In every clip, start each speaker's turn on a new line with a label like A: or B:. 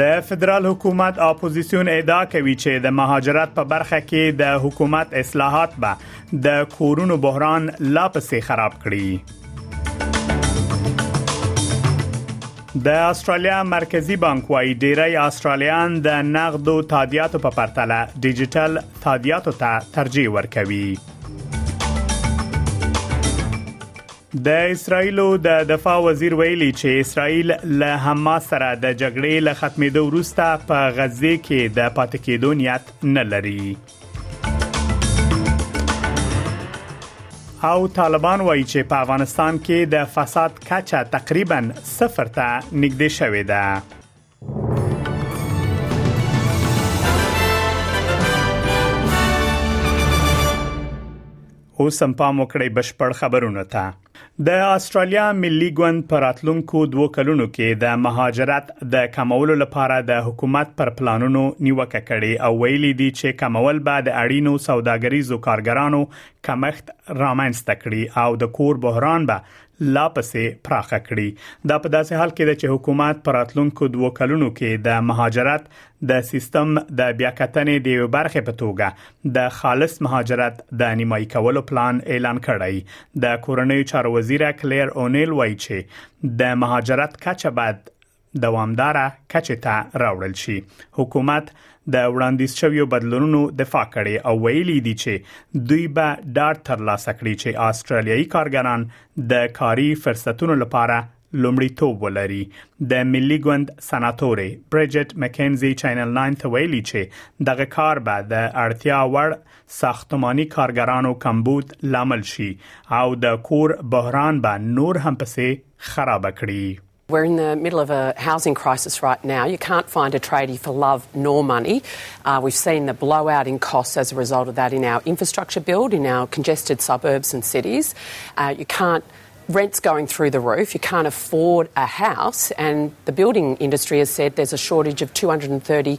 A: د فدرال حکومت اپوزيسيون ادعا کوي چې د مهاجرت په برخه کې د حکومت اصلاحات به د کورونو بحران لا پسې خراب کړي د استرالیا مرکزی بانک وايي ډیری استرالیان د نقدو تادیاتو په پرتله ډیجیټل تادیاتو ته ترجیح ورکوي د اسرایل د دفاع وزیر ویلي چې اسرایل له حماس سره د جګړې له ختمېدو وروسته په غزه کې د پاتې کېدو نیت نه لري او طالبان وایي چې په افغانستان کې د فساد کچه تقریبا صفر ته نږدې شوې ده اوس هم پام وکړئ بشپړ خبرونه ته د استرالیا ملي ګوند پر راتلونکو دوه کلونو کې د مهاجرت د کمولو لپاره د حکومت پر پلانونو نیوکه کړې او ویلي دي چې کمول به د اړینو سوداګریزو کارګرانو کمښت رامنځته کړي او د کور بحران به لا پسې پراخه کړي دا په داسې حال کې ده چې حکومت پر اتلونکو دوه کلونو کې د مهاجرت د سیستم د بیاکتنې د یو برخې په توګه د خالص مهاجرت د نیمایي کولو پلان اعلان کړی د کورنۍ چارو وزیره کلیر اونیل وایي چې د مهاجرت کچه باید دوامداره کچه ته راوړل شي حکومت د وړاندیز شویو بدلونونو دفاع کړې او ویلي دي چې دوی به ډاډ ترلاسه کړي چې آسترالیایي کارګران د کاري فرصتونو لپاره لومړیتوب ولري د ملي ګوند سناتورې برجټ مکینزي چینل 9 ته ویلي چې دغه کار به د اړتیا وړ ساختماني کارګرانو کمبود لامل شي او د کور بحران به نور هم پسې خراب کړي
B: We're in the middle of a housing crisis right now. You can't find a tradie for love nor money. Uh, we've seen the blowout in costs as a result of that in our infrastructure build, in our congested suburbs and cities. Uh, you can't rent's going through the roof, you can't afford a house, and the building industry has said there's a shortage of
A: 230,000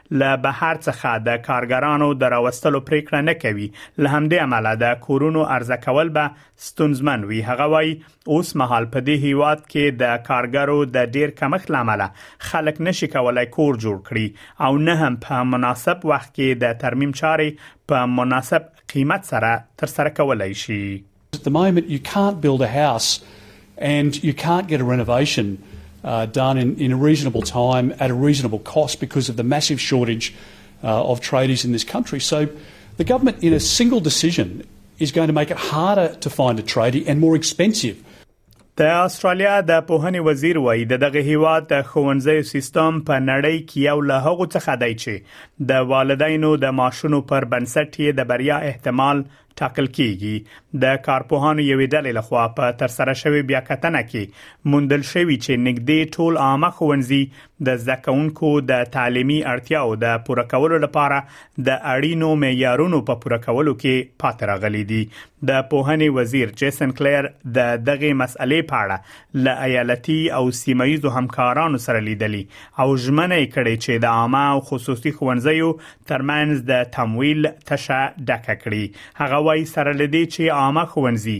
A: له بهر څخه د کارګرانو د راوستلو پریکړه نه کوي له همدې امله د کورونو ارزه کول به ستونزمن وي هغه وای اوس مهال په دې هیواد کې د کارګرو د ډیر کمښت لامل خلک نشي کولای کور جوړ کړي او نه هم په مناسب وخت کې د ترمیم چارې په مناسب قیمت سره تر سره کولای شي
C: At the moment you can't build a house and you can't get a renovation uh, done in, in a reasonable time at a reasonable cost because of the massive shortage uh, of tradies in this country. So the government in a single decision is going to make it harder to find a tradie and more expensive
A: د استرالیا د پوهنې وزیر وایي د دغه هیواد د ښوونځي سیستم په نړۍ کې یو له هغو څخه دی چې د والدینو د معاشونو پر بنسټ یې د بریا احتمال ټاکل کیږي د کارپوهانو یوې ډلې لخوا په تر سره شوی بیا کتنه کې موندل شوی چې نګدې ټول عامه ښوونځي د زده کوونکو د تعلیمي اړتیاو د پوره کولو لپاره د اړینو معیارونو په پوره کولو کې پاتې راغلي دي د پوهنې وزیر جیسن کلیر د دغه مسئلې په اړه له ایالتي او سیمایزو همکارانو سره لیدلی او ژمنه یې کړې چې د عامه او خصوصي ښوونځیو ترمنځ د تمویل تشه ډکه کړي هغه وایي سره لدی چې عامه ښوونځي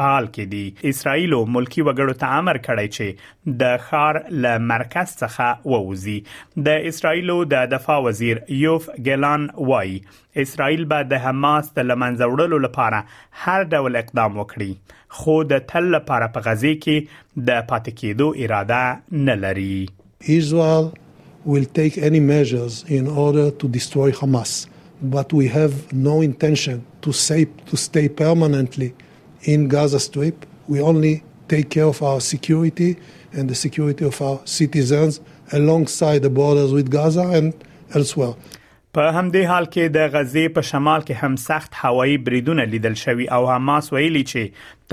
A: په حال کې دی اسرایل ملکی وګړو ته امر کړی چې د خار له مرکز څخه ووزي د اسرایل د دفاع وزیر یوف ګلان وای اسرایل به د حماس د لمنځه وړلو لپاره هر ډول اقدام وکړي خو د تل لپاره په غزه کې د پاتې کېدو اراده نه لري
D: Israel will take any measures in order to destroy Hamas. but we have no intention to stay, to stay permanently in Gaza Strip. We only take care of our security and the security of our citizens alongside the borders with Gaza and elsewhere.
A: په همدې حال کې د غزې په شمال کې هم سخت هوایي بریدونه لیدل شوي او حماس ویلي چې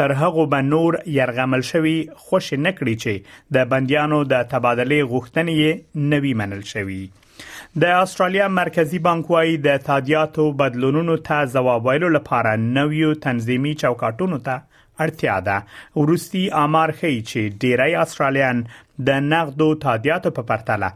A: تر هغه به نور يرغمل شوي خوش نه کړی چې د بنديانو د تبادله غوښتنې نوي منل شوي د استرالیا مرکزی بانک وايي د تادیاتو بدلونونو ته ځواب ویلو لپاره نویو تنظیمي چوکاټونو ته اړتیا ده ورستي آمار ښیي چې ډیری استرالیان د نقدو تادیاتو په پرتله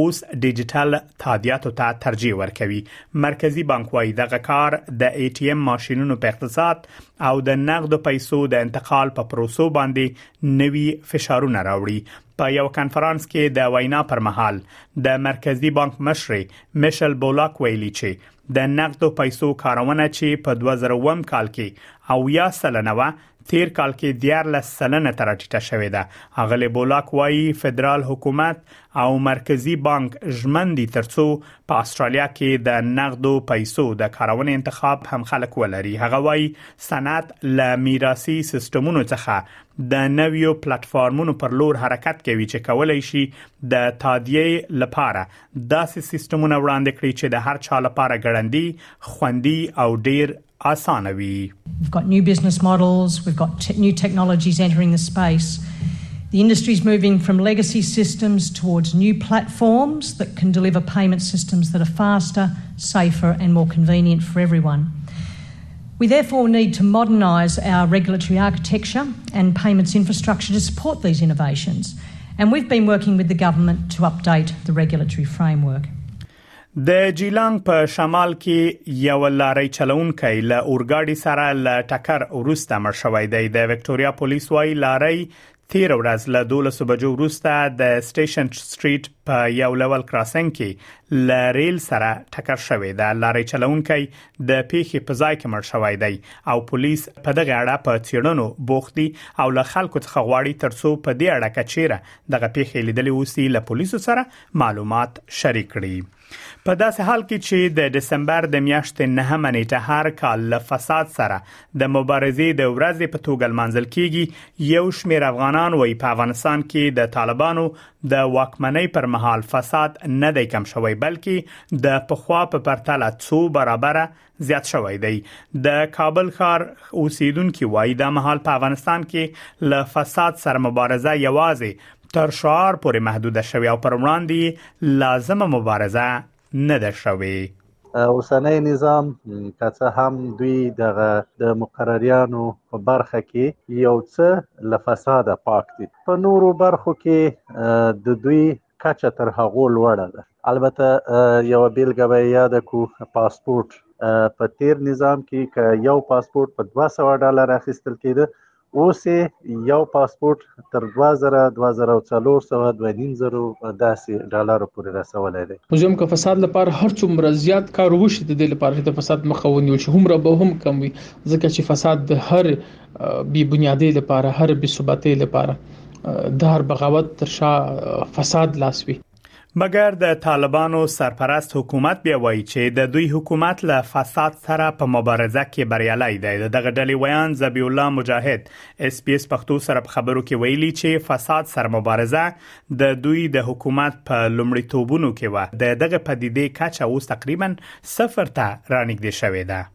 A: اوس ډیجیټل تادیاتو ته ترجیح ورکوي مرکزی بانک وايي دغه کار د ای ټی ایم ماشينونو په اقتصاد او د نقد پیسو د انتقال په پروسو باندې نوي فشارونه راوړي په یو کانفرنس کې د وینا پر مهال د مرکزی بانک مشر میشل بولاک ویلي چې د نقد پیسو کارونه چې په 2001 کال کې او یا سلنه و تیر کال کې 14 سلنه ته راټیټه شوې ده اغلی بولاک وایي فدرال حکومت او مرکزی بانک ژمن دي ترڅو په استرالیا کې د نقدو پیسو د کارونې انتخاب هم خلک ولري هغه وایي صنعت له میراثي سیستمونو څخه د نویو پلیټ فارمونو پر لور حرکت کوي چې کولای شي د تادیه لپاره داسې سیستمونه وړاندې کړي چې د هر چا لپاره ګړندي خوندي او ډیر
E: We've got new business models, we've got te- new technologies entering the space. The industry is moving from legacy systems towards new platforms that can deliver payment systems that are faster, safer, and more convenient for everyone. We therefore need to modernise our regulatory architecture and payments infrastructure to support these innovations. And we've been working with the government to update the regulatory framework.
A: د جیلان په شمال کې یو لارۍ چلوونکی له اورګاډي سره له ټکر وروسته مړ شوی دی د وکټوريا پولیس وايي لارۍ تیر ورځ له 12 بجو وروسته د سټیشن سټریټ په یو لیول کراسینګ کې ل ریل سره ټکر شوې ده لارې چلونکي د پیښې په ځای کې مړ شوی دی او پولیس په دغه اړه په چیرنو بوختي او له خلکو څخه غواړي ترڅو په دې اړه کچيره دغه پیښې لیدلې اوسي له پولیسو سره معلومات شریک کړي په داسې حال کې چې د دسمبر د میاشتې نه منېټه هر کال له فساد سره د مبارزې د ورځې په توګه لمانځل کیږي یو شمېر افغانان وایي په افغانستان کې د طالبانو د واکمنۍ پر مهال فساد نه دی کم شوی بلکې د پخوا په پرتله څو برابره زیات شوی دی د کابل ښار اوسیدونکو وایي د مهال په افغانستان کې له فساد سره مبارزه یوازې تر شعار پورې محدود شوی او پر وړاندې لازمه مبارزه نه ده شوې
F: اوسنۍ نظام که څه هم دوی دغه د مقرریانو په برخه کې یو څه له فساده پاک دي په نورو برخو کې د دوی کچه تر هغو لوړه ده البته یو بیلګه به یاد کو پاسپورت په تیر نظام کې که یو پاسپورت په 200 ډالر اخیستل کېده اوس یو پاسپورت تر 2000 2400 2000 داسې ډالر پورې رسولای دی
G: زم که فساد لپاره هر څومره زیات کار وشي د دې لپاره چې د فساد مخه ونیول شي هم را به هم کم وي ځکه چې فساد د هر بی بنیادی لپاره هر بی ثباتی لپاره دهر بغاوت تر شا فساد لاس وی.
A: مګر د طالبانو سرپرست حکومت بیا وایي چې د دوی حکومت له فساد سره په مبارزه کې بریالی دی د دغه ډلې ویاند ذبی الله مجاهد اس بي اس پښتو سره په خبرو کې ویلي چې فساد سره مبارزه د دوی د حکومت په لومړیتوبونو کې و د دغه پدیدې کچه اوس تقریبا صفر ته رانږدې شوې ده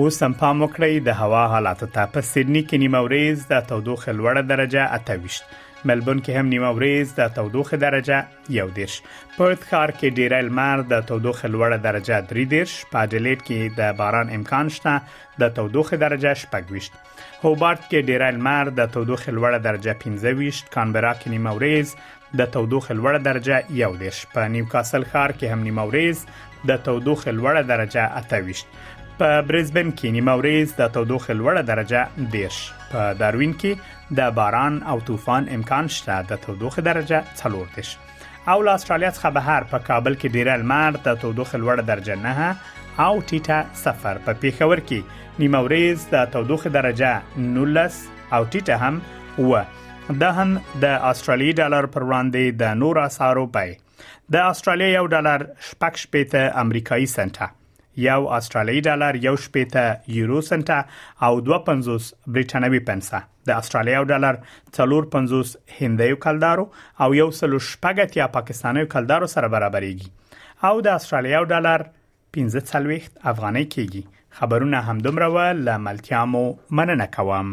H: اوس
A: هم پام وکړئ د هوا حالاتو ته په سیدنی کې نیمه ورځ د تودوخه لوړه درجه 28 ملبون کې هم نیمه ورځ د تودوخه درجه یو دیرش پرت ښار کې ډیری لمر د تودوخې لوړه درجه 3 دیرش په اډلیډ کې د باران امکان شته د تودوخې درجه شپږويشت هوبارت کې ډیری لمر د تودوخې لوړه درجه 15 کانبرا کې نیمه ورځ د تودوخې لوړه درجه یو دیرش په نیوکاسل ښار کې هم نیمه ورځ د تودوخې لوړه درجه 28 په برزبن کې نیمه ورځ د تودوخې لوړه درجه 10 په داروین کې د باران او طوفان امکان شته د تودوخې درجه 4 دیش او له استرالیا څخه بهر په کابل کې ډیره لمر د تودوخې لوړه درجه نه او ټیټه صفر په پیښور کې نیمه ورځ د تودوخې درجه 19 او ټیټه هم و دا هم د استرالی ډالر پر وړاندې د نور اسعارو پای د استرالیا یو ډالر شپږ شپېته امریکایي سنټه یو استرالیي ډالر یو شپېته یورو سنت او 250 بریټانوي پنسه د استرالیا او ډالر 450 هندیو کلدارو او یو سل شپږتیا پاکستانیو کلدارو سره برابرېږي او د استرالیا او ډالر 15 افغانۍ کېږي خبرونه همدومره و لملتیا مو مننه کوم